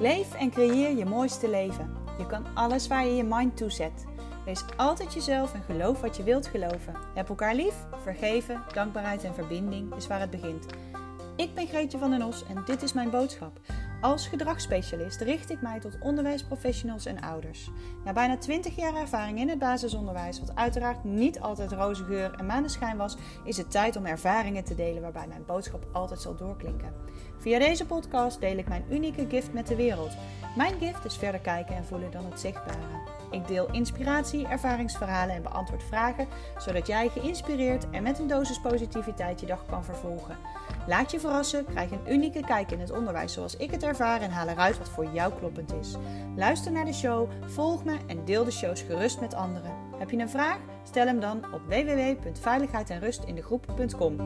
Leef en creëer je mooiste leven. Je kan alles waar je je mind toe zet. Wees altijd jezelf en geloof wat je wilt geloven. Heb elkaar lief, vergeven, dankbaarheid en verbinding is waar het begint. Ik ben Greetje van den Os en dit is mijn boodschap. Als gedragsspecialist richt ik mij tot onderwijsprofessionals en ouders. Na bijna 20 jaar ervaring in het basisonderwijs, wat uiteraard niet altijd roze geur en maneschijn was, is het tijd om ervaringen te delen waarbij mijn boodschap altijd zal doorklinken. Via deze podcast deel ik mijn unieke gift met de wereld. Mijn gift is verder kijken en voelen dan het zichtbare. Ik deel inspiratie, ervaringsverhalen en beantwoord vragen, zodat jij geïnspireerd en met een dosis positiviteit je dag kan vervolgen. Laat je verrassen, krijg een unieke kijk in het onderwijs zoals ik het ervaar en haal eruit wat voor jou kloppend is. Luister naar de show, volg me en deel de shows gerust met anderen. Heb je een vraag? Stel hem dan op www.veiligheid in de groep.com.